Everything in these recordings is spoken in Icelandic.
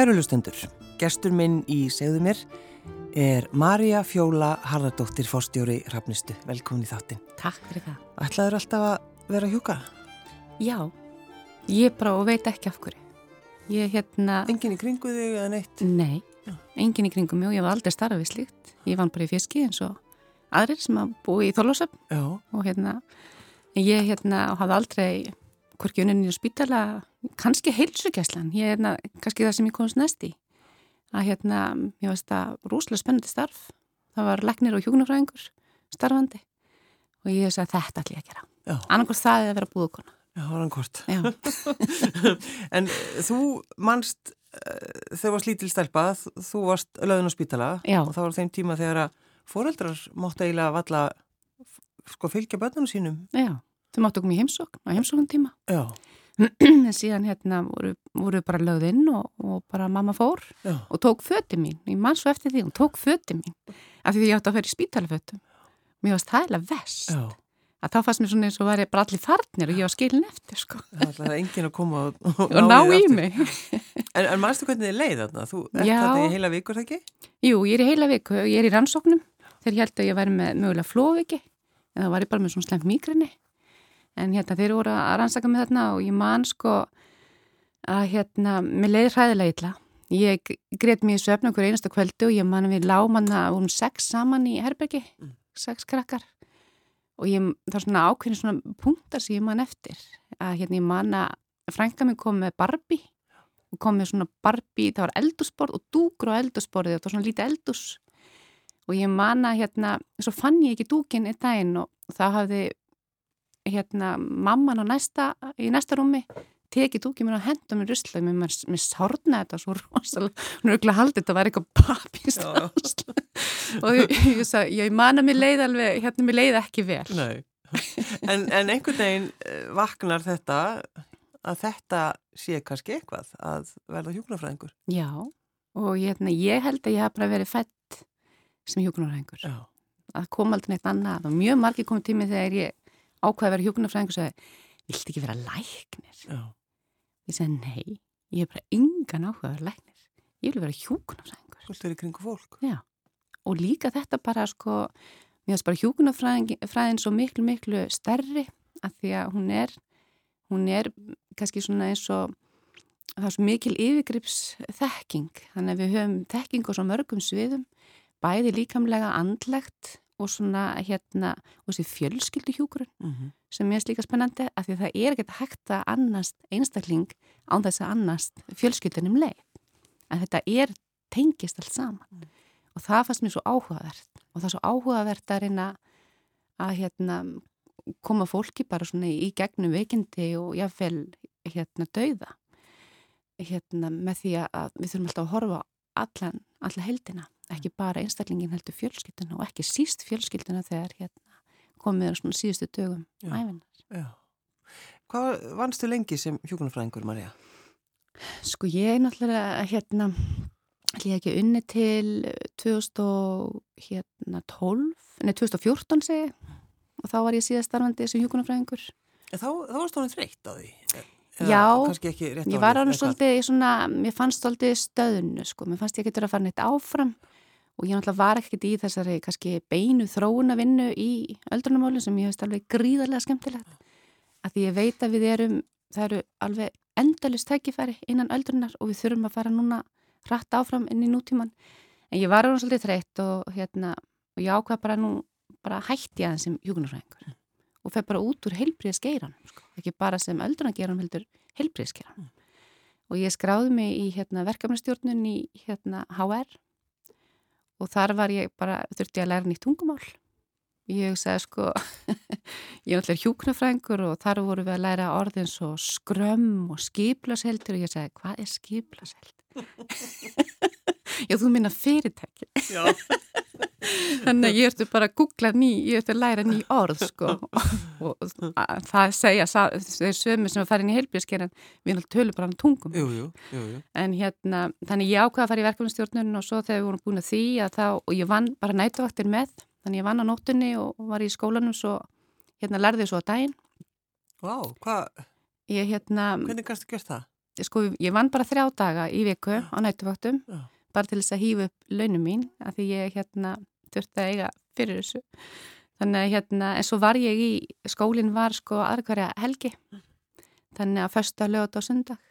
Kæru lustendur, gestur minn í segðu mér er Marja Fjóla Harðardóttir, fórstjóri Rafnistu. Velkomin í þáttin. Takk fyrir það. Ætlaður alltaf að vera hjúka? Já, ég bara og veit ekki af hverju. Ég hérna... Engin í kringu þig eða neitt? Nei, Já. engin í kringum mig og ég var aldrei starfað við slíkt. Ég vann bara í fiski eins og aðrir sem að búi í Þorlósöfn Já. og hérna, ég hérna hafði aldrei hvorki uninni á spítala, kannski heilsugæslan, ég hérna, kannski það sem ég komst næst í. Að hérna, ég veist að rúslega spennandi starf, það var leknir og hjúknarfræðingur starfandi og ég veist að þetta ætla ég að gera. Já. Annarkvæmst það er að vera búðukona. Já, hvort. Já. en þú manst, uh, þegar varst lítil stelpa, þ- þú varst löðin á spítala Já. og það var þeim tíma þegar að foreldrar máttu eiginlega valla sko fylgja börnunum sínum. Já, þau máttu koma í heimsókn á heimsókn tíma. En síðan hérna voru, voru bara lögð inn og, og bara mamma fór Já. og tók föti mín. Ég man svo eftir því, hún tók föti mín af því ég átti að í spítalafötum. Mér varst það eða vest. Já. Að þá fannst mér svona eins og var ég bara allir farnir og ég var skilin eftir sko. Það ætlaði enginn að koma og, og, ná þig í mig. En, en mannstu hvernig þið leið þarna? Þú ert þarna í heila vikur, það ekki? Jú, ég er í heila viku og ég er í rannsóknum þegar ég held að ég væri með mögulega flóviki en það var ég bara með svona slemt mýgrinni en hérna þeir voru að rannsaka mig þarna og ég man sko að hérna, mér leiði hræðilega illa. Ég greitt mér í söfn okkur einasta kvöldu og ég man að við lámanna um sex saman í herbergi Mm. sex krakkar. Og ég, það er svona ákveðin svona punktar sem ég man eftir. Að hérna ég man að frænka mig kom með Barbie og kom með svona Barbie, það var eldusborð og dúkur á eldusborðið, það var svona lítið eldus og ég man að hérna, svo fann ég ekki dúkin einn daginn og þá hafði hérna mamman á næsta, í næsta rúmi tekið dúkið mér á hendum í rusla mér, mér, mér sárnaði þetta svo rosalega. Hún er auðvitað haldið þetta var eitthvað papist og ég, ég, ég, ég man að mér leið alveg hérna mér leið ekki vel. En, en einhvern veginn eh, vaknar þetta að þetta sé kannski eitthvað að verða hjúknarfræðingur. Já, og hérna, ég held að ég haf bara verið fætt sem hjúkunarfræðingur Já. það kom aldrei neitt annað. Og mjög margir komið tími þegar ég ákvaði að vera hjúkunarfræðingur og sagði, viltu ekki vera læknir? Já. Ég segi, nei, ég er bara yngan áhuga að vera læknir. Ég vil vera hjúkunarfræðingur. Þú ert verið kringu fólk. Já, og líka þetta bara sko, mér finnst bara hjúkunarfræðin svo miklu, miklu stærri af því að hún er, hún er kannski svona eins og það er svo mikil yfirgrips þekking, þannig að við höfum þekking á svo mörgum sviðum, bæði líkamlega andlegt og svona hérna, og þessi fjölskyldu hjúkurinn Mm -hmm. sem er líka spennandi af því að það er ekkert hægt að annast einstakling án þess að annast fjölskyldunum leið. En þetta er tengist allt saman. Og það fannst mér svo áhugavert. Og það er svo áhugavert að reyna að hérna, koma fólki bara svona í gegnum veikindi og jáfnvel hérna dauða. Hérna með því að við þurfum alltaf að horfa allan, alla heldina, ekki bara einstaklingin heldur fjölskylduna og ekki síst fjölskylduna þegar hérna komið á svona síðustu dögum æfinar. Hvað vannstu lengi sem hjúknarfræðingur, Marja? Sko ég er náttúrulega hérna, ég ekki unni til 2012, nei 2014 segi ég, og þá var ég síðast starfandi sem hjúkunarfræðingur. Þá, þá varst þú hann þreytt á því. Eða Já, ekki Ég var alveg svolítið í svona, mér fannst svolítið stöðunu sko, mér fannst ég getur að fara neitt áfram og ég náttúrulega var ekkert í þessari kannski beinu þróuna vinnu í öldrunamálum sem ég veist alveg gríðarlega skemmtilegt. Að því ég veit að við erum, það eru alveg endalist tækifæri innan öldrunar og við þurfum að fara núna rætt áfram inn í nútíman. En ég var alveg svolítið þreytt og hérna, og ég ákvað bara nú, bara hætti aðeins sem hjúkunarfræðingur og fer bara út úr heilbríðasgeiran, sko. ekki bara sem öldrunageiran heldur heilbríðasgeiran. Og ég skráði mig í hérna, verkefnastjórnun í hérna, HR og þar var ég bara, þurfti að læra nýtt tungumál. Ég sagði sko, ég er allir hjúknarfræðingur og þar voru við að læra orðin svo skrömm og skiplaseldur og ég sagði, hvað er skiplaseldur? Já, þú minna fyrirtæki. Já. Þannig að ég ertu bara að googla ný, ég ertu að læra ný orð sko og að það segja, þeir sömu sem að fara inn í heilbjörnskeran, við náttúrulega tölum bara um tungum. Jú, jú, jú, jú. En hérna, þannig ég ákvaða að fara í verkefnastjórnun og svo þegar við vorum búin að því að þá, og ég vann bara nætuvaktir með, þannig ég vann á nóttunni og var í skólanum svo, hérna lærði ég svo á daginn. Vá, hvað, Ég hérna, hvernig kannstu gert það? sko, ég vann bara þrjá daga í viku á nættuvaktum, Já. Bara til þess að hýfa upp launum mín, af því ég hérna þurfti að eiga fyrir þessu. Þannig að hérna, en svo var ég í, skólinn var sko aðra helgi, þannig að första lögut á sundag.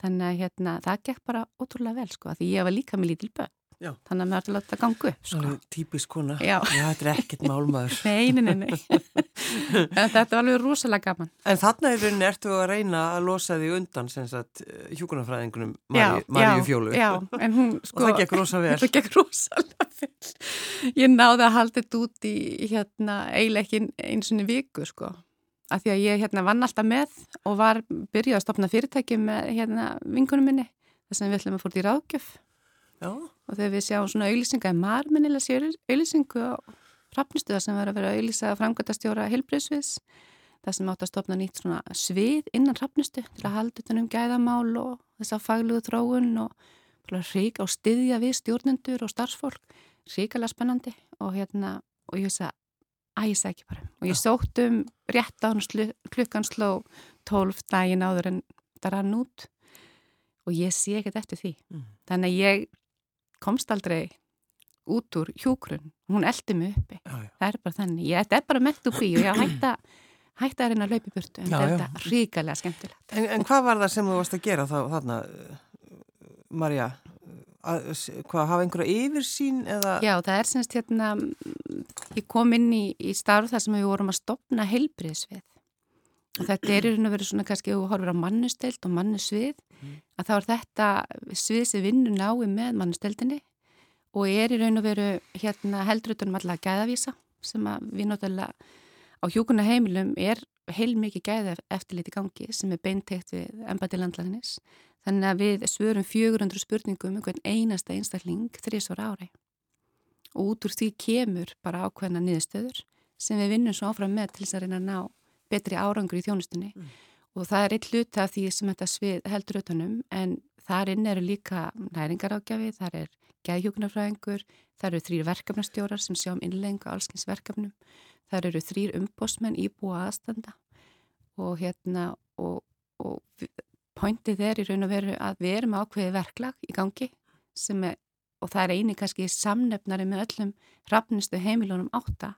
Þannig að hérna, það gekk bara ótrúlega vel sko, af því ég var líka með lítil börn. Já. Þannig að mér ætti að láta ganga upp sko. Típisk kona. Já. þetta er ekkert málmaður. Nei, nei, nei, nei. en þetta var alveg rosalega gaman. En þarna í rauninni ertu að reyna að losa því undan sem sagt hjúkunarfræðingunum Já, Maríu já, Fjólu. Já, hún Og sko... það gekk rosa vel. Það gekk rosalega vel. Ég náði að halda þetta út í hérna eiginlega ekki eins og viku sko. Af því að ég hérna vann alltaf með og var byrjuð að stopna fyrirtæki með hérna vinkunum minni. Þess að við ætlum að fórt í ráðgjöf. Já. Og þegar við sjáum svona auðlýsinga sér auðlýsingu á rafnistuða sem var að vera auðlýsa framgötastjóra helbriðsviðs. Það sem átt að stopna nýtt svona svið innan rafnistu til að halda utan um gæðamál og þess að fagluðu þróun og rík á styðja við stjórnendur og starfsfólk. Ríkala spennandi og hérna og ég veist að æsa ekki bara. Og ég sótt um rétt á klukkan sló 12 daginn áður en það rann út og ég sé ekkert eftir því. Mm. Þannig að ég komst aldrei út úr hjúkrun. Hún eldi mig uppi. Já, já. Það er bara þannig. Ég, þetta er bara mett úr bí og ég hætta, hætta að reyna að laupa í burtu. En Já, þetta er ríkalega skemmtilegt. En, en hvað var það sem þú varst að gera þá, þarna, Marja? Að, hvað, hafa einhverja yfirsýn eða? Já, það er semst hérna, ég kom inn í, í starf þar sem við vorum að stopna heilbriðsvið. Og þetta er í raun og verið svona kannski, þú horfir á mannustelt og mannusvið, Mhm. að þá er þetta svið sem vinnur nái með mannusteldinni og er í raun og veru hérna heldur utanum allega gæðavísa sem við náttúrulega á hjúkuna heimilum er heil mikið gæða eftirlit í gangi sem er beintegt við embati landlæðinis. Þannig að við svörum 400 spurningum um hvern einasta einstakling þrísvar ári. Og út úr því kemur bara ákveðna niðurstöður sem við vinnum svo áfram með til þess að reyna að ná betri árangur í þjónustunni. Mm. Og það er eitt hluti af því sem þetta svið heldur utanum en þar inn eru líka næringarákjafi, þar er geðhjókunarfræðingur, þar eru þrýr verkefnastjórar sem sjá um innlengu allskins verkefnum, þar eru þrýr umbósmenn íbúa aðstanda. Og hérna og, og pointið er í raun og veru að við erum ákveðið verklag í gangi er, og það er eini kannski samnefnari með öllum rafnistu heimilunum átta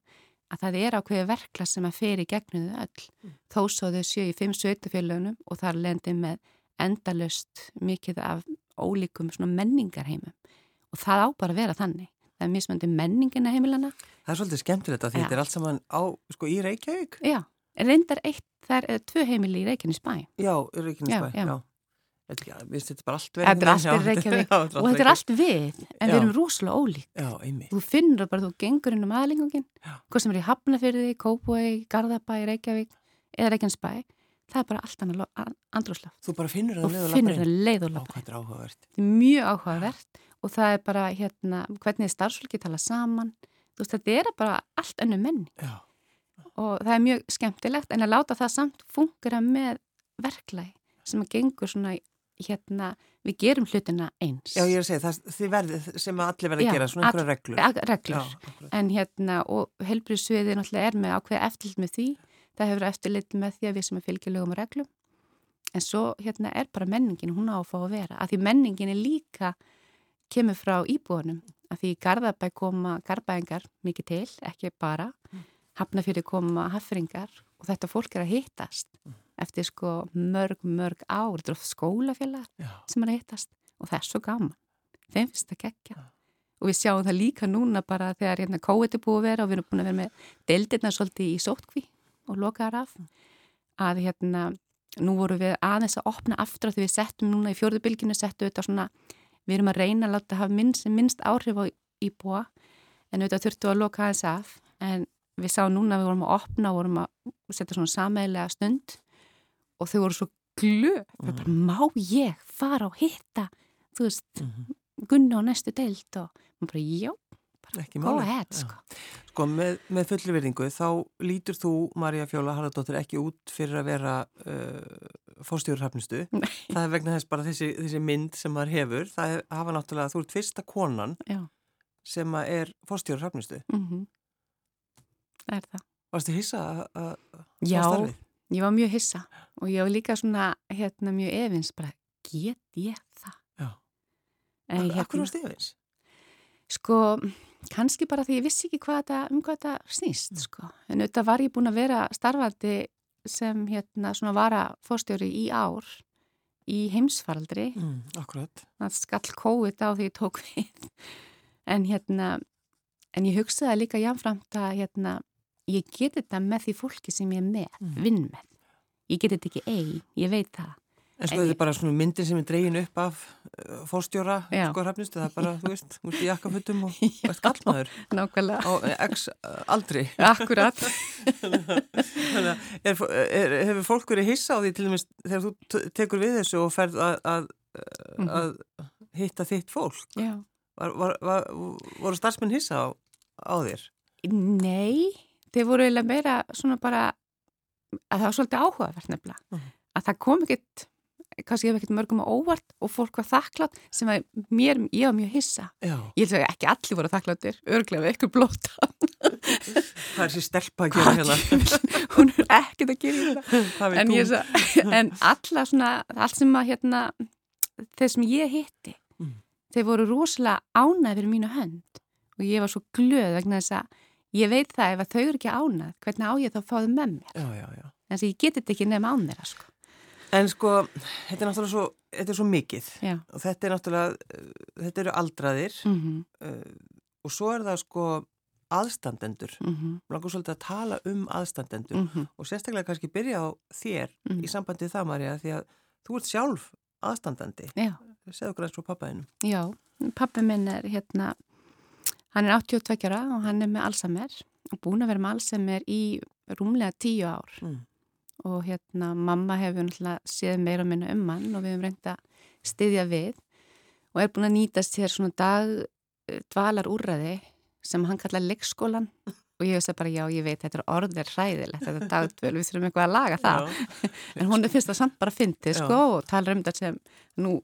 að það er ákveðið verklag sem að í gegnuðu öll þó svo þau séu í fimm sveitufélögunum og þar lendir með endalust mikið af ólíkum menningarheimum og það á bara að vera þannig. Það er mismöndi menningina heimilana. Það er svolítið skemmtilegt að Já. þetta er allt saman á, sko, í Reykjavík. Já, reyndar eitt, það er tvö heimili í Reykjanes bæ Já, í Reykjanesbæ, Já, já. já. Þetta er Við bara allt Þetta er verið. allt í Reykjavík og þetta er allt við, en við Já. erum rosalega ólík. Já, einmitt. Þú finnur bara, þú gengur inn um aðlingungin, hvað sem er í Hafnafyrði, Kópói, Garðabæ, Reykjavík eða Reykjanesbæ, það er bara allt annað andrúslaft. Þú bara finnur Þú það leið og finnur lappar það inn. leið og er áhugavert. Er mjög áhugavert og það er bara hérna, hvernig starfsfólki tala saman, þú veist, þetta er bara allt önnu menn Já, og það er mjög skemmtilegt en að láta það samt fungera með verklæg sem að gengur svona hérna, við gerum hlutina eins. já ég er að segja, það þið verðið sem allir verða að gera, svona einhverja reglur. Reglur. Já. En hérna, og helbriðsviði náttúrulega er með ákveða eftirlit með því. Það hefur eftirlit með því að við sem er fylgjulegum og reglum. En svo hérna er bara menningin, hún á að fá að vera. Að því menningin er líka, kemur frá íbúðunum. Að því Garðabæ koma garðbæðingar mikið til, ekki bara. Hafnafjöri koma haffringar og þetta fólk er að hittast eftir sko mörg, mörg ár. Skólafélag Já, sem er að hittast og það er svo gaman. Þeim finnst það geggja. Og við sjáum það líka núna bara þegar hérna COVID er búið að vera og við erum búin að vera með deildirna svolítið í sótkví og lokaðar af. Að hérna, nú vorum við aðeins að opna aftur að því við settum núna í fjörðubilginu, settum þetta svona, við erum að reyna að láta hafa minnst, minnst áhrif á íbúa en auðvitað þurftum við að loka aðeins af. En við sáum núna að við vorum að opna og vorum að setja svona sameilega stund og þau voru svo glöð. Mm. Bara, má ég fara og hitta, þú veist, Mhm. Gunni á næstu deild og maður bara, já, ekki máli. sko. Sko, með, með fulli verðingu, þá lítur þú, Marja Fjóla Haraldóttir, ekki út fyrir að vera uh, fórstjórhafnistu. Nei. Það er vegna þess bara þessi, þessi mynd sem maður hefur. Það er, hafa náttúrulega, þú ert fyrsta konan Já, sem er fórstjórhafnistu. mm það er það. Varstu hissa að að Já, starfið? ég var mjög hissa og ég var líka svona, hérna, mjög efins bara, get ég það? Já. En, Akkur hérna, varst þið eins? sko, kannski bara því ég vissi ekki hvað þetta, um hvað þetta snýst, Mm. sko. En auðvitað var ég búin að vera starfandi sem, hérna, svona vara fórstjóri í ár í heimsfaraldri. Mm, akkurat. Það skall COVID á því ég tók við. En hérna, en ég hugsaði líka jáfnframt að, hérna, ég geti þetta með því fólki sem ég er með, Mm. vinn með. Ég geti þetta ekki ein, ég veit það. En sko þetta er bara svona myndin sem er dregin upp af uh, fórstjóra, sko hrafnistu, það er bara, þú veist, út í jakkafutum og veist kallmaður Nákvæmlega. á eh, x uh, aldri. Akkurat. Þannig að hefur fólk verið hissa á því til dæmis þegar þú tekur við þessu og ferð að, að, Mhm. að hitta þitt fólk? Já. Var, var, var, voru starfsmenn hissa á, á þér? Nei, þeir voru eiginlega meira svona bara að það var svolítið áhugavert nefnilega. Mhm. Að það kom ekkit, kannski hef ekkit mörgum á óvart og fólk var þakklátt sem að mér, ég var mjög hissa. Já. Ég held að ekki allir voru þakkláttir, örglega við eitthvað blóta. Það er sér stelpa að gera hérna. Hún er ekkit að gera veit En, sa- en alla svona, allt sem að hérna, þeir sem ég hitti, Mm. þeir voru rosalega ánæð fyrir mínu hönd og ég var svo glöð vegna þess að ég veit það ef að þau eru ekki ánæð, hvernig á ég þá að fá þau með mér. Já, já, já. En þess að ég geti þetta ekki nefn án þeirra, sko. En sko, þetta er náttúrulega svo, þetta er svo mikið Já. og þetta er náttúrulega, uh, þetta eru aldraðir Mm -hmm, uh, og svo er það sko aðstandendur. mm -hmm, Langar svolítið að tala um aðstandendur mm -hmm. og sérstaklega kannski byrja á þér Mhm. í sambandi það, Marja, því að þú ert sjálf aðstandandi. Já, Segðu okkur eins frá pappaðinu. já. Pappi minn er hérna, hann er 82 ára og hann er með Alzheimer og búin að vera með Alzheimer í rúmlega 10 ár. Mm. og hérna mamma hefur náttúrulega séð meira og minna um hann og við hefum reynd að styðja við og er búin að nýtast hér svona dag dvalar úrræði sem hann kallar leikskólan og ég veist að bara já ég veit þetta er orðir hræðilegt þetta er dagdvöl, við þurfum eitthvað að laga það en hún er fyrst að samt bara fyndið Já. sko og talar um þetta sem nú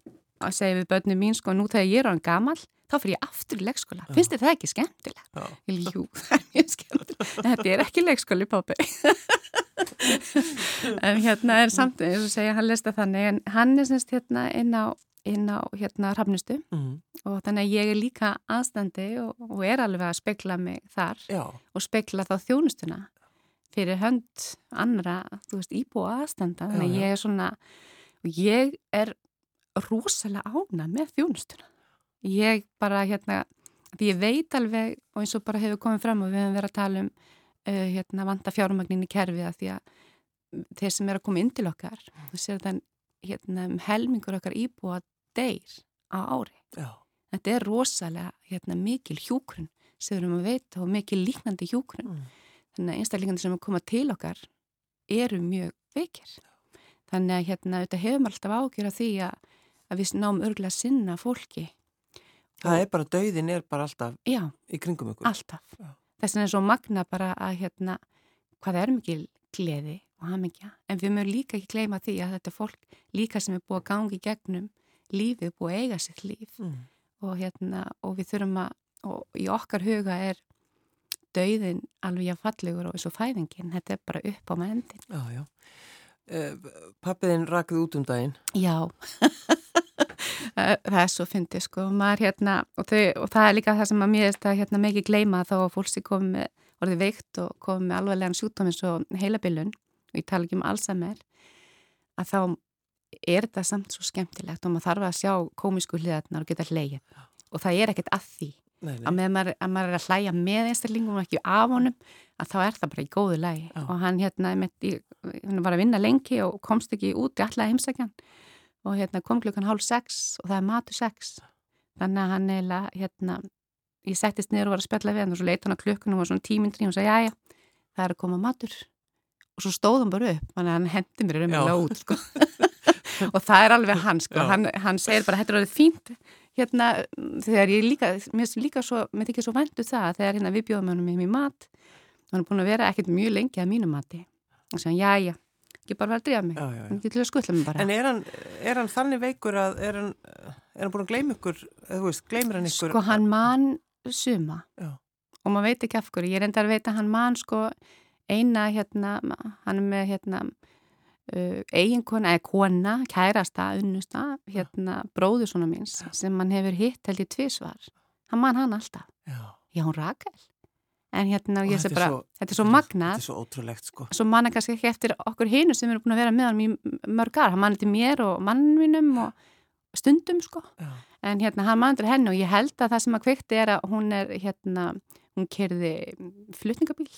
segja við börnum mín sko nú þegar ég er á hann gamal þá fyrir ég aftur í leikskóla, Já. finnst þið það ekki. Ég, Jú, það er mjög skemmtilegt en þetta er ekki leikskóli pápi en hérna er samt eins og segja, hann lesta þannig en hann er semst hérna inn á inn á hérna rafnistu Mm. og þannig að ég er líka aðstandi og, og er alveg að spekla mig þar Já. og spekla þá þjónustuna fyrir hönd annara, þú veist, íbúa aðstanda þannig að ég er svona og ég er rosalega ána með þjónustuna ég bara hérna því ég veit alveg og eins og bara hefur komið fram og við hefum verið að tala um uh, hérna vanda fjármagnin í kerfið að því að þeir sem er að koma inn til okkar þú sér þann hérna um helmingur okkar íbúa deyr á ári. Já. þetta er rosalega hérna mikil hjúkrun sem við erum að veita og mikil líknandi hjúkrun. Mm. þannig að einstaklingandi sem er að koma til okkar eru mjög veikir. Þannig að hérna þetta hefum alltaf ágjör af því að, að við náum örgulega sinna fólki Það er bara, dauðin er bara alltaf já, í kringum ykkur. alltaf Já. þess vegna er svo magna bara að hérna hvað er mikil gleði og hamingja en við mögum líka ekki gleyma því að þetta er fólk líka sem er búið að gangi gegnum lífið, búið að eiga sitt líf Mm. og hérna og við þurfum að og í okkar huga er dauðin alveg að fallegur og eins og fæðingin þetta er bara upp á með endin Já, já. Uh, Pappiðin rakið út um daginn. Já það er svo fyndið sko. Maður hérna og, þau, og það er líka það sem að mér veist að hérna mikið gleyma þá að fólk sem komið með orðið veikt og komið með alvarlegan sjúkdóm eins og heilabilun og ég tala ekki um Alzheimer að þá er þetta samt svo skemmtilegt og maður þarf að sjá komísku hliðarnar og geta hleið og það er ekkert að því. Nei, nei. að maður, að maður er að hlæja með einstaklingum og ekki af honum að þá er það bara í góðu lægi og hann hérna með, ég, hann var að vinna lengi og komst ekki út í alla heimsækjan og hérna kom klukkan hálf sex og það er matu sex. Þannig að hann eiginlega hérna ég settist niður og var að spjalla við hann og svo leita hann á klukkunum og svona tímindri og sagði já já það er að koma matur. Og svo stóð hann bara upp hann hendi mér um út sko. og það er alveg hann sko. Hann, hann segir bara þetta er alveg fínt. Hérna þegar ég líka mér líka svo, mér þykir svo væntu það að þegar hérna við bjóðum hann um í mat hann er búin að vera ekkert mjög lengi að mínu mati. Og sagði já já, ekki bara vera að drífa mig Já, já, já. ekki til að skutla mig bara En er hann, er hann þannig veikur að er hann, er hann búin að gleyma ykkur, veist, gleymir hann ykkur? Sko hann man suma Já. og maður veit ekki af hverju. Ég reyndar að veita hann man sko eina hérna, hann er með hérna uh, eiginkona eða kona, kærasta, unnusta, hérna bróður svona míns sem hann hefur hitt held í tvísvar. Hann man hann alltaf. Já. Já, hún Rakel. En hérna, Og ég þetta sé er bara, svo- þetta er svo Þetta magnað. er svo ótrúlegt sko. Svo manna kannski ekki eftir okkur hinu sem eru búin að vera með hann í mörg ár. Hann mann til mér og mannum mínum og stundum, sko. Já. En hérna, hann mann til henni og ég held að það sem að kveikti er að hún er, hérna, hún kerði flutningabíl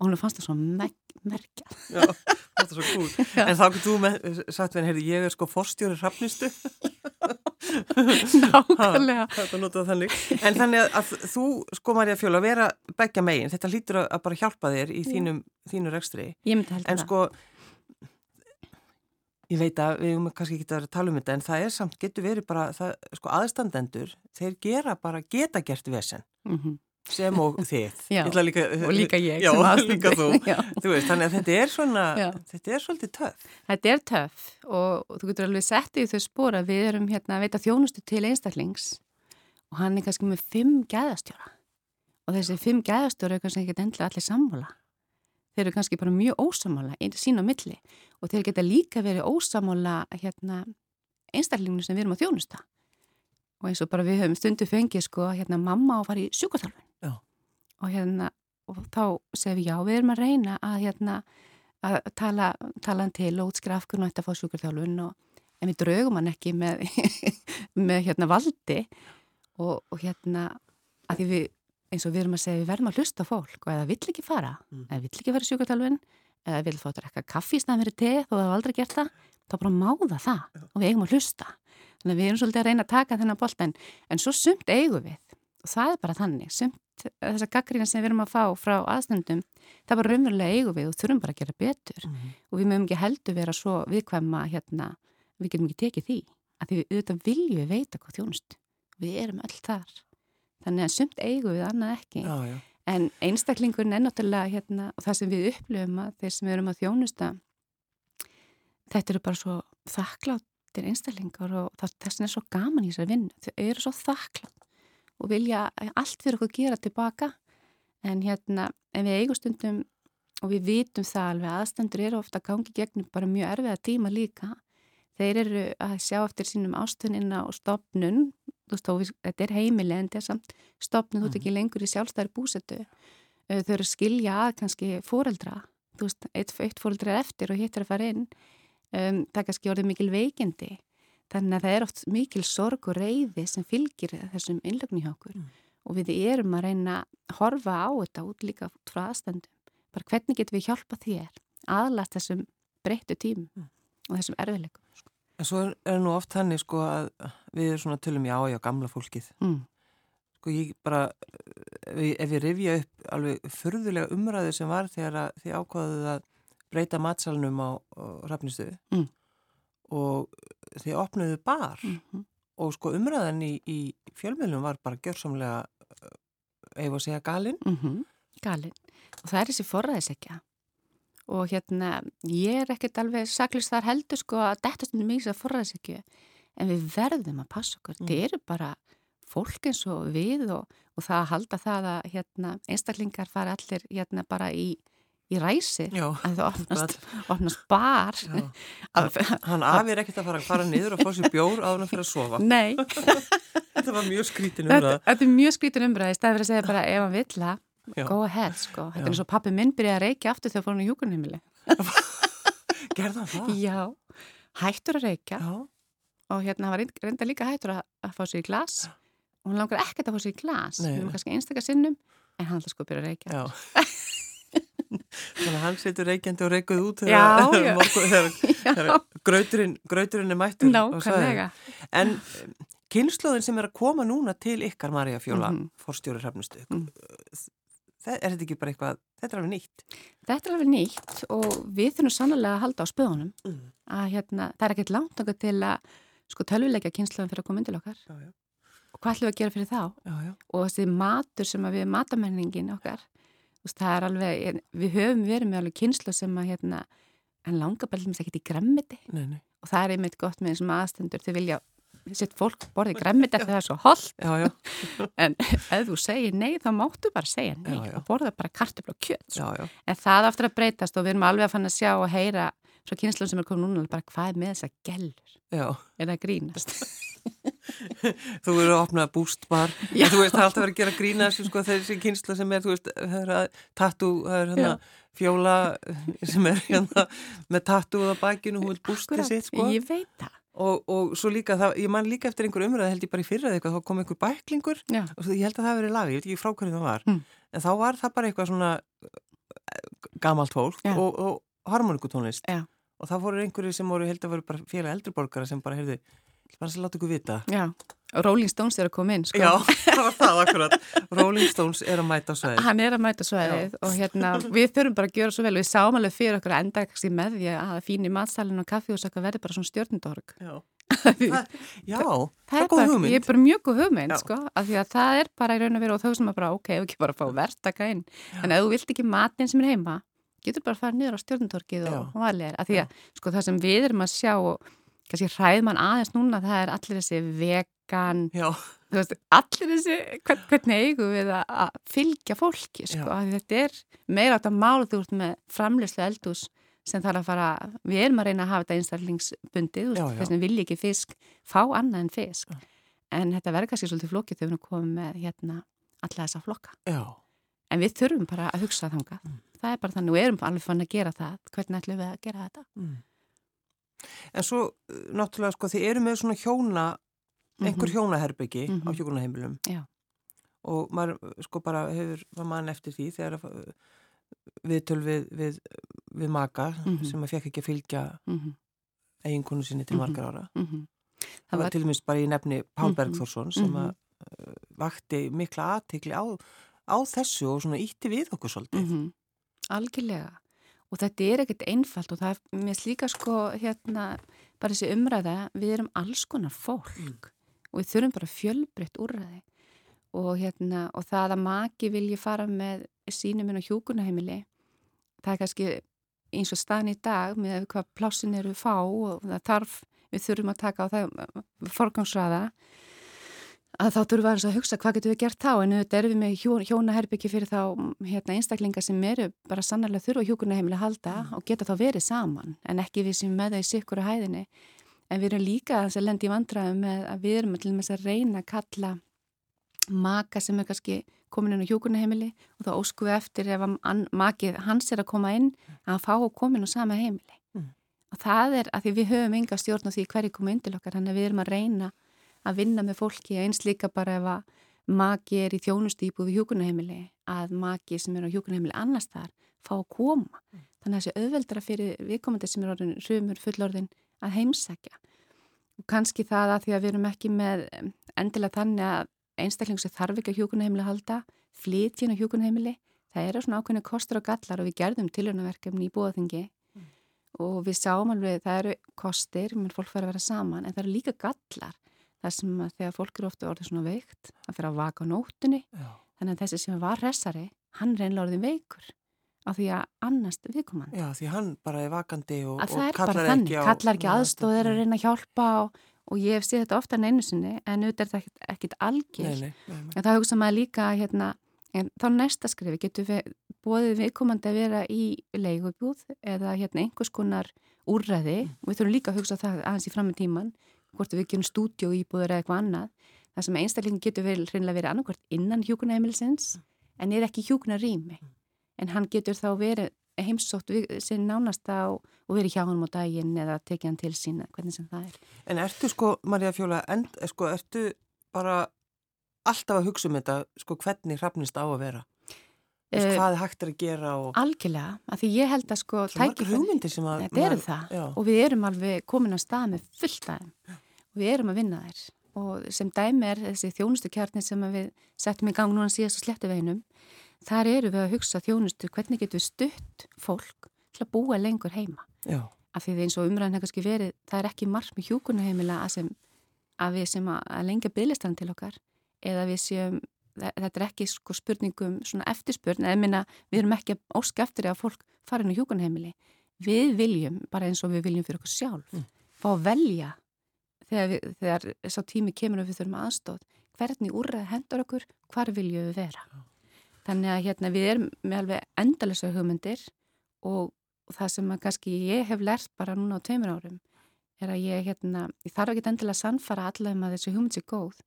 og hún fannst það svo merk, merkja. Já, þetta er svo cool. En þá getur þú með, sagt við henni, heyrðu, ég er sko forstjóri hrafnistu. Nákvæmlega. Þannig. En þannig að, að þú, sko Marja Fjóla, vera begja megin, þetta lítur að, að bara hjálpa þér í þínum, þínu rekstri. Ég myndi held En það. sko, ég veit að við höfum kannski ekki að vera að tala um þetta, en það er samt, getur verið bara, það, sko, aðstandendur, þeir gera bara, geta gert vesen, Mm sem og þið. Já, líka, Og líka ég Já, líka þú. Þú veist, þannig að þetta er svona, Já. þetta er svolítið töff. Þetta er töff og, og þú getur alveg sett í þau spór að við erum hérna að veita þjónustu til einstaklings og hann er kannski með fimm gæðastjóra og þessi fimm gæðastjóra er kannski ekki endilega allir sammála. Þeir eru kannski bara mjög ósamála sín á milli og þeir geta líka verið ósamála hérna, einstaklinginu sem við erum að þjónusta. Og eins og bara við höfum stundu fengið sko hérna mamma í sjúkvátálfun. Já. Og hérna og þá segum við já við erum að reyna að hérna að tala, tala til og útskrifa af hvernig að fá sjúkurþjálfun og en við draugum hann ekki með, með hérna valdi. Og, og hérna að því við, eins og við erum að segja við verðum að hlusta fólk og eða vill ekki fara Mm. eða vill ekki fara í sjúkurþjálfun eða vill fá að drekka kaffi í staðan fyrir te þó það hafa aldrei gert það, þá bara máða það og við eigum að hlusta. Þannig að við erum svolítið að reyna að taka þennan bolt en, en svo sumt eigum við. Og það er bara þannig, sumt þessa gaggrína sem við erum að fá frá aðstendum það er bara raunverulega eigum við og þurfum bara að gera betur. Og við mögum ekki heldur vera svo viðkvæma hérna, við getum ekki tekið því að því við auðvitað viljum veita hvað þjónust við erum öll þar. Þannig að sumt eigum við annað ekki. Já, já. en einstaklingurinn er náttúrulega hérna, og það sem við upplifum að þeir sem við erum að þjónusta þetta eru bara svo þakkláttir einstaklingar og það, þess er svo gaman í þessari vinnu. Þau eru svo þakklátt og vilja allt fyrir okkur gera tilbaka. En hérna, en við eigum stundum og við vitum það alveg aðstendur eru ofta gangi gegnum bara mjög erfiða tíma líka. Þeir eru að sjá eftir sínum ástunina og stopnun við, þetta er samt stopnun, þú ert ekki lengur í sjálfstæðri búsetu. Þau eru skilja að kannski fóreldra veist, eitt, eitt fóreldra er eftir og hitt er að fara inn. Um, það er kannski orðið mikil veikindi þannig að það er oft mikil sorg og reyði sem fylgir þessum innlögnu hjá okkur Mm. og við erum að reyna að horfa á þetta út líka frá aðstandum bara hvernig getum við hjálpa þér aðlast þessum breyttu tím Mm. og þessum erfileikum En svo er, er nú oft þannig sko að við erum svona tölum já, já, gamla fólkið. mm. Sko ég bara, ef ég, rifja upp alveg furðulega umræðu sem var þegar að þið ákvaðuð að breyta matsalunum á, á rafnistu Mm. Og þið opnuðu bar Mm og sko umræðan í, í fjölmjölum var bara gjörsamlega, ef að segja galinn. -hmm. galinn og það er þessi forræðisekja og hérna ég er ekkert alveg saklist þar heldur sko að þetta stundum mikið að forræðisekju en við verðum að passa okkur Mm. þetta eru bara fólk eins og við og, og það að halda það að hérna, einstaklingar fara allir hérna bara í, í ræsi Já, að það opnast, opnast bar. Að- Hann afir ekkert að fara að fara niður og fá sér bjór áður en fyrir að sofa. Nei, Þetta var mjög skrítin þetta, umræða. þetta er mjög skrítin umræði stæði fyrir að segja bara ef hann vill Já. go ahead sko, þetta er eins og pappi minn byrjaði að reykja aftur þegar fór hann í hjúkunheimili Gerða það? Já, hættur að reykja Já. og hérna hann var reynd- reynda líka hættur að, að fá sér í glas og hún langar ekkert að fá sér í glas við erum kannski einstakar sinnum en hann alltaf sko byrja að reykja. Þannig að hann setur reykjandi og reykuð út þegar, grauturinn, grauturinn er mættur. á svæðinu. Nákvæmlega En um, kynnslóðin sem er að koma núna til ykkar Marja Fjóla, mm Mhm. forstjóri hrafnustu, Mm. er þetta ekki bara eitthvað, þetta er alveg nýtt? Þetta er alveg nýtt og við þurfum sannlega að halda á spöðunum Mm. að hérna, það er ekkert langt okkur til að sko tölvuleika kynsluðum fyrir að koma til okkar Já, já, og hvað ætlum við að gera fyrir þá já, og þessi matur sem við matamenningin okkar veist, það er alveg, við höfum verið með alveg kynslu sem að hérna, en langar bara ekki í gremmiti Nei, nei, og það er einmitt gott með þessum aðstendur þau vilja, sitt fólk borði gremmiti eftir það er svo já, en ef þú segir nei þá máttu bara segja nei Já, já. og borða bara kartefla og kjöt sko. já, en það aftur að breytast og við erum alveg að fann að sjá og heyra svo kynslan sem er komið núna bara hvað er með þessa gellur? Er það grínast þú eru að opna bústbar en þú veist það er alltaf verið að gera grína sko þessi kynsla sem er þú veist það er að tattu, það er hérna fjóla sem er hérna með tattuð á bakinu, hún vil bústi sitt sko. Ég veit það. Og, og svo líka, það, ég man líka eftir einhver umræð held ég bara í fyrraði eitthvað, þá kom einhver bæklingur. Já. og svo, ég held að það verið lagi, ég veit ekki frá hverju það var. Mm. en þá var það bara eitthvað svona eh, gamalt fólk Já. og, og harmonikutónlist Já. og þá fóru einhverju sem voru held að voru bara félag eldriborgara sem bara heyrðu, bara að láta ykkur vita. Já, og Rolling Stones er að koma inn sko. Já, það var það akkurat. Rolling Stones er að mæta á sveið Hann er að mæta svæðið og hérna, við þurfum bara að gera svo vel. Við sáum alveg fyrir okkur að enda kannski með því að fínir matsalinn og kaffihús okkar verði bara svona stjórnundorg Já, það, já, það er góð hugmynd. Ég er bara mjög góð hugmynd sko, af því að það er bara í raun og veru og þau sem að bara, ok, ekki bara fá verktaka inn. En ef þú vilt ekki matinn sem er heima getur bara að fara niður á stjórnundorgið Já. og valið af því að sko það sem við erum að sjá og kannski hræð mann aðeins núna það er allir þessi vegan veist, allir þessi, hvern, hvernig eigum við að, að fylgja fólki, sko, því þetta er meira átt að mála þú ert með framleyslu eldús sem þarf að fara, við erum að reyna að hafa þetta einstaklingsbundið, þess vegna vilja ekki fisk, fá annað en fisk, Já. en þetta verður kannski svolítið flókið þegar við komið með, hérna, alla þessa flokka, já, en við þurfum bara að hugsa þangað, Mm. það er bara þannig, og erum alveg fann að gera það, hvernig ætlum við að gera þetta? mm. En svo, uh, náttúrulega, sko, þið eru með svona hjóna einhver Mhm. hjónaherbyggi á Mhm. hjókunaheimilum Já. og maður sko bara hefur var mann eftir því þegar að viðtöl við, við, við maka Mhm. sem að fekk ekki að fylgja Mm eiginkonu sinni til Mhm. margar ára -hmm. það var til dæmis bara í nefni Pál. Bergþórsson sem að vakti mikla aðtikli á, á þessu og svona ítti við okkur svolítið -hmm. Algjörlega og þetta er ekkert einfalt og það er mér slíka sko hérna bara þessi umræða, við erum alls konar fólk Mm. og við þurfum bara fjölbreytt úrræði og hérna og það að maki vilji fara með sínum inn á hjúkunaheimili það er kannski eins og staðin í dag með hvað plássin eru fá og það þarf, við þurfum að taka á það forgangsraða að þá þurfum við aðeins að hugsa hvað getum við gert þá? En auðvitað erum við með hjó, hjónaherbyggi fyrir þá hérna, einstaklinga sem eru bara sannarlega þurfa hjúkunaheimili að halda og geta þá verið saman. En ekki við sem með það í sikkuru hæðinni. En við erum líka að lendi í vandræðum með að við erum til þess að reyna að kalla maka sem er kannski komin inn á hjúkunaheimili og þá ósku við eftir ef að hann- makið hans er að koma inn að hann fá að koma inn á sama heimili. Mm. og það er að því við höfum enga stjórn að að að vinna með fólki eins líka bara ef að maki er í þjónustýpu við hjúkunaheimili að maki sem er á hjúkunaheimili annars þar fá að koma. Þannig að þessi auðveldra fyrir viðkomandi sem er orðin hrumur fullorðin að heimsækja. Og kannski það að því að við erum ekki með endilega þannig að einstaklingu sem þarf ekki að hjúkunaheimili að halda flytjinn á hjúkunaheimili það eru svona ákveðinu kostur og gallar og við gerðum tilhörnaverkefni í búaþingi og við sáum alveg það eru kostir, menn fólk fara að vera saman en það eru líka gallar það sem að þegar fólk eru ofta orðið svona veikt að fyrir að vaka á nóttunni. Já. þannig að þessi sem var hressari hann einlega orðin veikur á því að annast viðkoman Já, því hann bara er vakandi og, og það er kallar bara þannig, ekki á kallar ekki aðstóð er að reyna að hjálpa og, og ég hef séð þetta ofta en einu sinni en auðvitað er þetta ekkit, algjör en það hugsa maður líka hérna, en þá næsta skrifi getur við bóðið viðkomandi að vera í leigubúð eða hérna einhvers konar úrræði. Og við þurfum líka að hugsa það aðeins í fram með tíman hvort við gerum stúdíu íbúður eða eitthvað annað það sem einstaklingin getur vel, reynilega verið annarkvort innan hjúkunaheimilisins en er ekki hjúkunarými en hann getur þá verið heimsótt við, sinn nánasta og, og verið hjá hann á daginn eða tekið hann til sín hvernig sem það er. En ertu sko, Marja Fjóla, en, sko, ertu bara alltaf að hugsa um þetta, sko, hvernig hrafnist á að vera? Uh, Eh, hvað er hægt er að gera og Algjörlega, af því ég held að sko tækifæri- hugmyndir sem að... Þetta eru það. Já, og við erum alveg komin að stað með fullt aðeim og við erum að vinna þær. Og sem dæmi er þessi þjónustu kjarni sem við settum í gang núna síðast á slettuveginum þar eru við að hugsa þjónustu hvernig getum við stutt fólk til að búa lengur heima? Já, af því það eins og umræðin kannski verið það er ekki margt með hjúkunaheimila að, sem, að við sem að, lengja bygglistan til okkar eða við séum þetta er ekki sko spurningum svona eftirspurn eða minna við erum ekki að óska eftir að fólk fara inn á hjúkunheimili við viljum, bara eins og við viljum fyrir okkur sjálf Mm. fá að velja þegar, við, þegar sá tími kemur og við þurfum aðstóð hvernig úrræð hendur okkur, hvar viljum við vera. Þannig að hérna við erum með alveg endalega hugmyndir og, og það sem að kannski ég hef lært bara núna á tveimur árum er að ég, hérna, ég þarf ekki endilega að sannfara allavega um að þessi hugmynd sé góð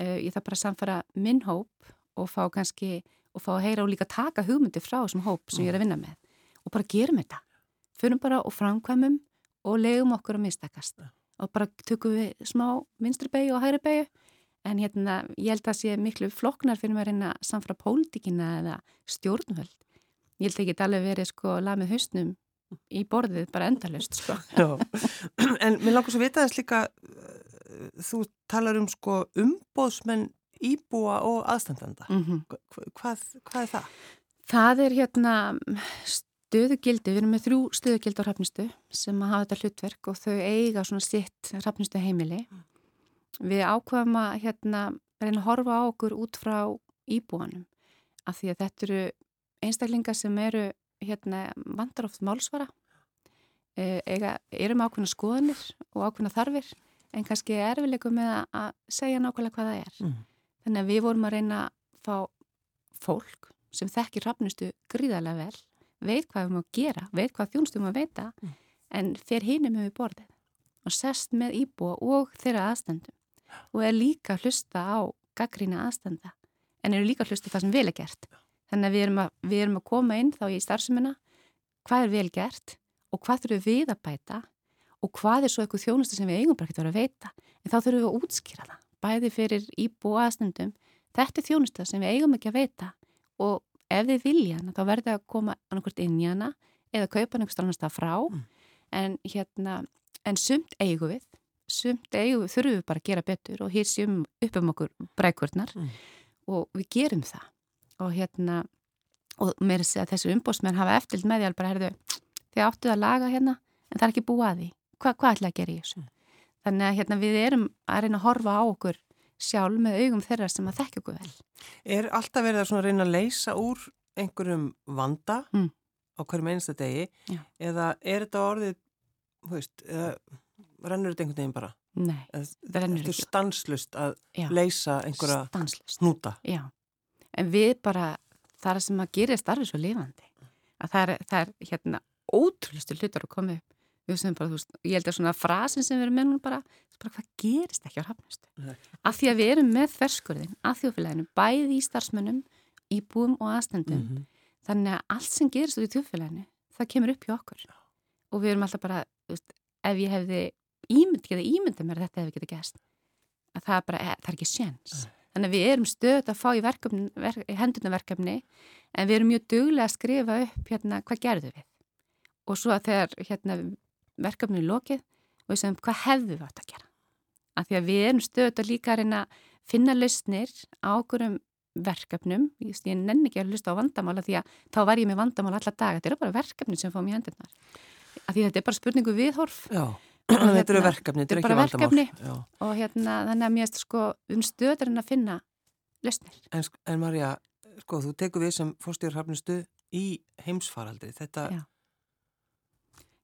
uh, ég þarf bara að sannfara minn hóp og fá kannski og fá að heyra og líka taka hugmyndi frá þessum hóp sem ég er að vinna með og bara gerum þetta. Förum bara og framkvæmum og legum okkur að mistakast. Og bara tökum við smá vinstri begi og hægri begi en hérna ég held að það sé miklu floknar fyrir maður reyna samfra pólitíkina eða stjórnvöld. Ég held ekki að alveg verið sko lamið hausnum í borðið bara endalust sko. En mér langar svo að vita þess líka uh, þú talar um sko umbóðsmenn íbúa og aðstandanda mm -hmm. hvað, hvað er það? Það er hérna stöðugildi, við erum með þrjú stöðugildi á rafnistu sem hafa þetta hlutverk og þau eiga svona sitt rafnistu heimili mm. við ákveðum að hérna reyna að horfa á okkur út frá íbúanum af því að þetta eru einstaklingar sem eru hérna, vandar oft málsvara e, eiga, eru með ákveðna skoðanir og ákveðna þarfir en kannski er erfileikum með að segja nákvæmlega hvað það er. Mm. Þannig að við vorum að reyna að fá fólk sem þekkir rafnustu gríðarlega vel, veit hvað við máum að gera, veit hvað þjónstum að veita mm. en fer hinum við borðið og sest með íbúa og þeirra aðstandum og er líka að hlusta á gaggrína aðstanda en eru líka að hlusta það sem vel er gert. Þannig að við erum að, við erum að koma inn þá í starfseminna hvað er vel gert og hvað þurfum við að bæta og hvað er svo eitthvað þjónustu sem við eigum bara ekki að vera að veita. En þá þurfum við að útskýra það, bæði fyrir íbú og aðstundum. Þetta er þjónustu sem við eigum ekki að veita og ef þið vilja hana þá verður það að koma annarkvært inn í hana eða kaupa það frá. Mm. En, hérna, en sumt eigum við, sumt eigum við, þurfum við bara að gera betur og hýrsjum upp um okkur brækurnar mm. og við gerum það og hérna og mér sé að þessu umbósmenn hafa eftirld með því alveg bara, herðu, þið áttuð að laga hérna en það er ekki búið að því Hva, hvað ætla að gera í þessu mm. þannig að hérna, við erum að reyna að horfa á okkur sjálf með augum þeirra sem að þekkja okkur vel Er alltaf verið að reyna að leysa úr einhverjum vanda mm. á hverjum einsta degi Já. eða er þetta orðið veist, eða rennur þetta einhvern veginn bara? Nei, það rennur ekki Þetta er stanslust að Já. leysa einhverja stanslust. hnúta Já en við bara, það er sem að gera starfið svo lifandi að það er, það er hérna ótrúlistu hlutar að koma upp bara, veist, ég held að svona frasin sem við erum með núna bara, bara hvað gerist ekki á hafnastu af því að við erum með ferskurðin að þjófélaginu, bæði í starfsmönnum íbúum og aðstendum mm -hmm. þannig að allt sem gerist út í þjófélaginu það kemur upp hjá okkur. Og við erum alltaf bara, veist, ef ég hefði ímynd, getið ímyndið mér þetta hefði getið gæst að það er bara, það er ekki séns. Þannig að við erum stöðt að fá í, verk, í hendunarverkefni en við erum mjög duglega að skrifa upp hérna hvað gerðu við. Og svo að þegar hérna, verkefni er lokið og við segjum hvað hefðu við átt að gera. Af því að við erum stöðt að líka reyna að finna lausnir á okkurum verkefnum. Ég, ég nenni ekki að hlusta á vandamála því að þá var ég með vandamála alla daga. Þetta er bara verkefni sem fáum í hendunar. Af því að þetta er bara spurningu viðhorf. Já. Þetta eru verkefni, þetta er ekki vandamál. Þetta er bara verkefni og hérna þannig að mér erst sko um stöðurinn að finna lesnir. En, en Marja, sko þú tekur við sem fórstýður hafnustu í heimsfaraldri. Þetta, Já.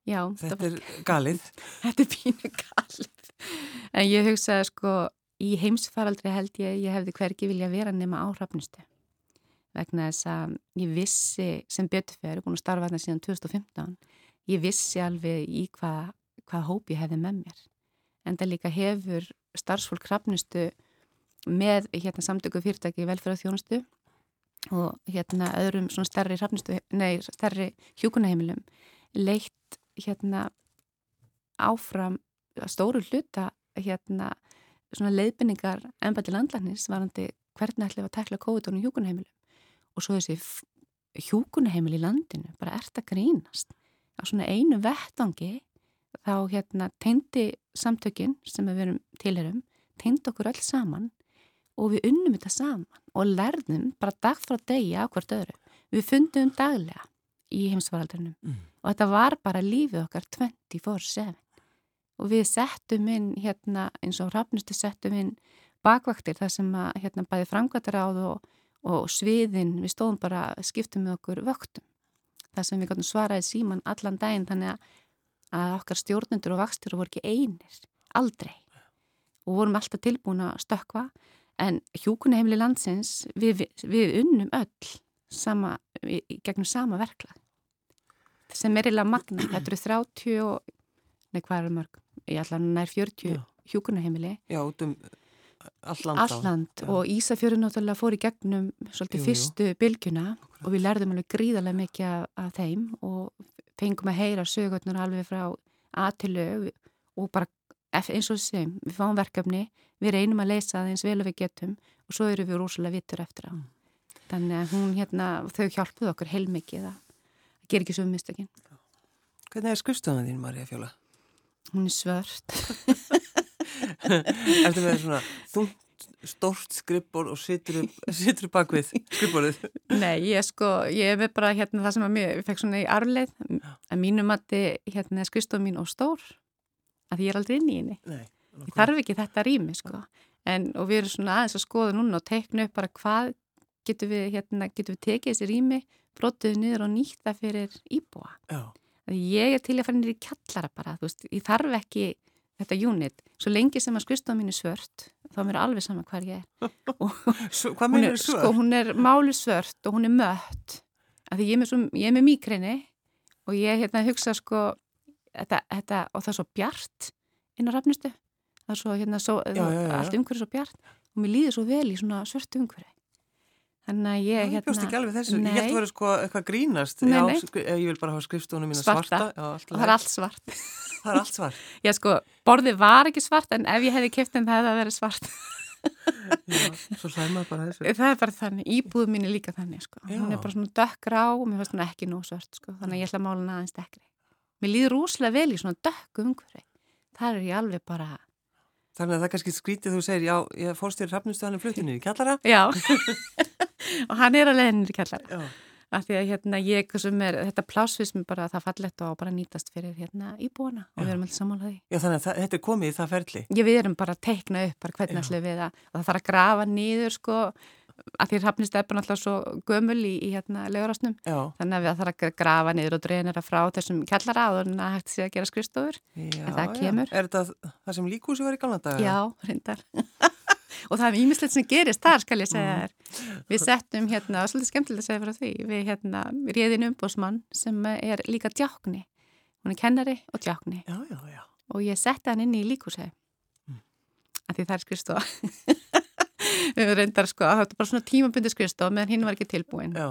Já, þetta var... er galið. þetta er pínu galið. En ég hugsaði sko í heimsfaraldri held ég, ég hefði hverki vilja vera nema á hafnustu. Vegna þess að ég vissi sem beturferð, búin að starfa þarna síðan 2015, ég vissi alveg í hvað hvað hóp ég hefði með mér. En það líka hefur starfsfólk krafnustu með hérna, samtöku fyrirtæki í velferðarþjónustu og hérna öðrum svona stærri, stærri hjúkunaheimilum leitt hérna áfram stóru hluta hérna svona leiðbynningar ennbætti landlæknis varandi hvernig ætlum við að tekla COVID-19 hjúkunaheimilum og svo þessi hjúkunaheimil í landinu bara ert að grínast. Á svona einu vettangi þá hérna teindi samtökin sem við verum tilherum, teindi okkur öll saman og við unnum þetta saman og lærðum bara dag frá degi á hvert öðru. Við fundum daglega í heimsvaraldrinum mm. og þetta var bara lífið okkar 24-7 og við settum inn hérna eins og rafnustu settum inn bakvaktir þar sem að hérna bæði framkvæmtaráð og, og sviðin við stóðum bara skiptum með okkur vöktum. Þar sem við svaraði síman allan daginn þannig að okkar stjórnendur og vakstur voru ekki einir, aldrei. Og vorum alltaf tilbúin að stökka en hjúkunaheimli landsins við, við unnum öll sama, gegnum sama verklag sem er eiginlega magna. Þetta eru 30 og, nei hvað eru mörg? Ég ætla að nær 40 hjúkunaheimili. Já, út um alland. Alland og Ísafjörður náttúrulega fór í gegnum svolítið jú, fyrstu bylgjuna okay. og við lærðum alveg gríðarlega mikið af, af þeim og fengum að heyra sögurnar alveg frá aðtilu og bara eins og þessum, við fáum verkefni, við reynum að leysa það eins vel og við getum og svo eru við rosalega vittur eftir á. Þannig að hún hérna, þau hjálpuð okkur heilmikið að gera ekki svo um mistökin. Hvernig er skustuðan þín, Marja Fjóla? Hún er svört. Eftir með svona þungt, stórt skrippból og situr upp bakvið skrippbólið? Nei, ég sko, ég er bara hérna það sem að mér, fekk svona í arleið, að mínum að hérna skustuðan mín og stór, að ég er aldrei inn í henni. Nei. Ég þarf ekki þetta rými, sko. En, og við erum svona aðeins að skoða núna og teikna upp bara hvað getum við, hérna, getum við tekið þessi rými, brotuðu niður og nýtta fyrir íbúa. Já. Ég er til að fara nýra í kjallara bara, þú veist, ég þarf ekki þetta unit, svo lengi sem að skrifstofan mín er svört, þá er mér alveg saman hvað ég er. Svo, hvað mér er svört? Sko, hún er máli svört og hún er mött, af því ég er með, með mýkrenni og ég hérna hugsa sko, þetta, þetta, og það er svo bjart inn á rafnustu, það er svo hérna, svo, já, já, já. allt umhverju svo bjart og mér líður svo vel í svona svörtu umhverju. Þannig að ég, hérna... Ég bjóst ekki alveg þessu, nei. ég held að vera sko eitthvað grínast. Nei, nei. Já, ég vil bara hafa skrifstónum mína svarta. Svarta, já, það er allt svart. það er allt svart. Já, sko, borðið var ekki svart, en ef ég hefði kipt þeim það hefði það verið svart. já, svo hlæma bara þessu. Það er bara þannig, íbúðu mín er líka þannig, sko. Já. Hún er bara svona dökkrá og mér finnst hún ekki nóg svart, sko. Þannig að ég ætla að mála hana aðeins Þannig að það kannski skrítið þú segir, já, ég fórst þér hafnustuðanum flutinu í kjallara. Já, og hann er alveg hennir í kjallara. Já. Af því að hérna ég, er, þetta plásfism bara það fallett og bara nýtast fyrir hérna íbúana og við erum alltaf samálaði. Já, þannig að það, þetta er komið í það ferli. Já, við erum bara að teikna upp bara hvernig allir við og það þarf að grafa nýður sko að því hafnist er bara alltaf svo gömul í, í hérna legurásnum þannig að við þarfum að grafa niður og dreinera frá þessum þannig að hægt sé að gera skrifstofur en það kemur. Er þetta það sem líkúsi var í galnadaga? Já, reyndar og það er ímislegt sem gerist þar skal ég segja þér. Mm. Við settum hérna, svolítið skemmtilega að segja frá því, við hérna réðin umbósmann sem er líka djákni, hún er kennari og djákni já, já, já. og ég setti hann inn í líkúsi mm. að því það er skrifstofa við reyndar sko að þetta er bara svona tímabundi skrifstof meðan hinn var ekki tilbúin Já.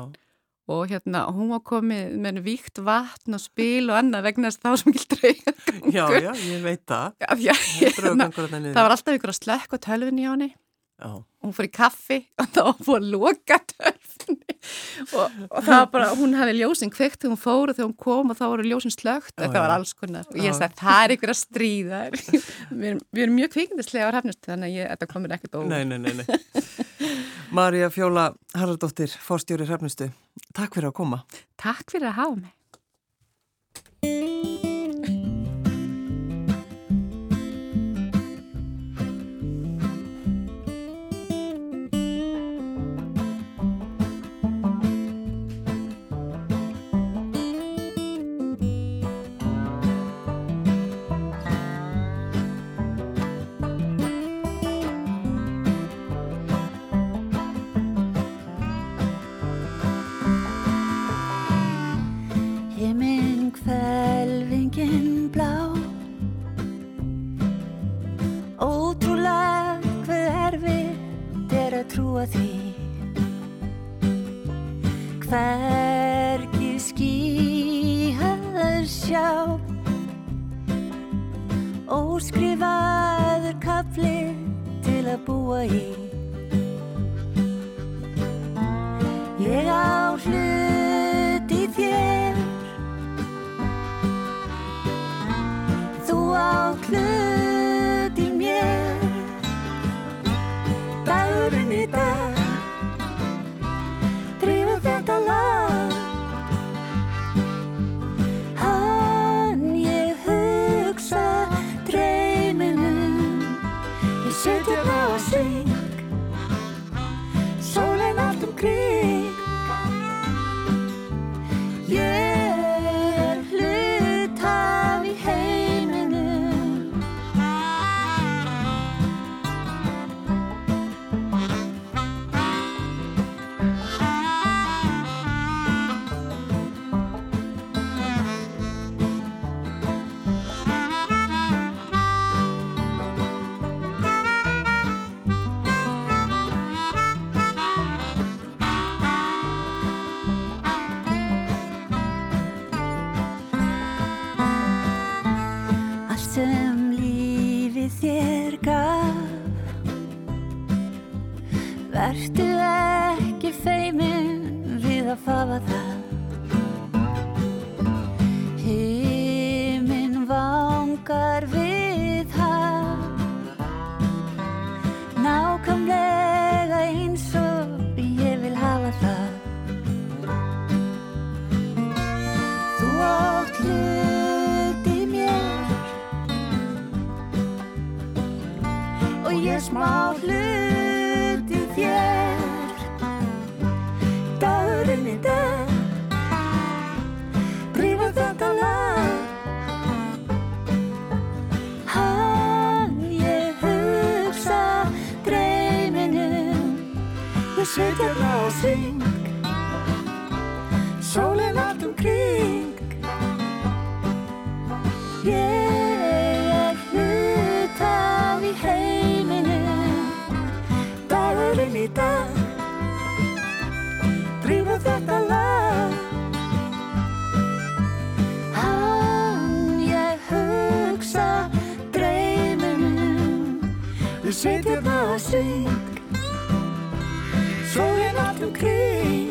Og hérna hún var komið með víkt vatn og spil og annað vegna þess að það var svo mikil draugangangur Já, já, ég veit það. Já, hérna, Það var alltaf ykkur að slekka tölvin í áni Já. hún fór í kaffi og þá fór að loka törfni og, og það var bara, hún hefði ljósinn kveikt þegar hún fór og þegar hún kom og þá voru ljósinn slögt og það var alls konar. Og ég sagði það er ykkur að stríða við erum, mjög kvikindislega á hrafnust þannig að ég, þetta komur ekkert óg Marja Fjóla Haraldóttir, fórstjóri hrafnustu Takk fyrir að koma. Takk fyrir að hafa mig og syng. Sólinn allt um kring Ég er hlutaf í heiminum Dagurinn í dag. Drífa þetta lag. Hann ég hugsa dreyminum Ég sit hérna og syng Sólinn allt um kring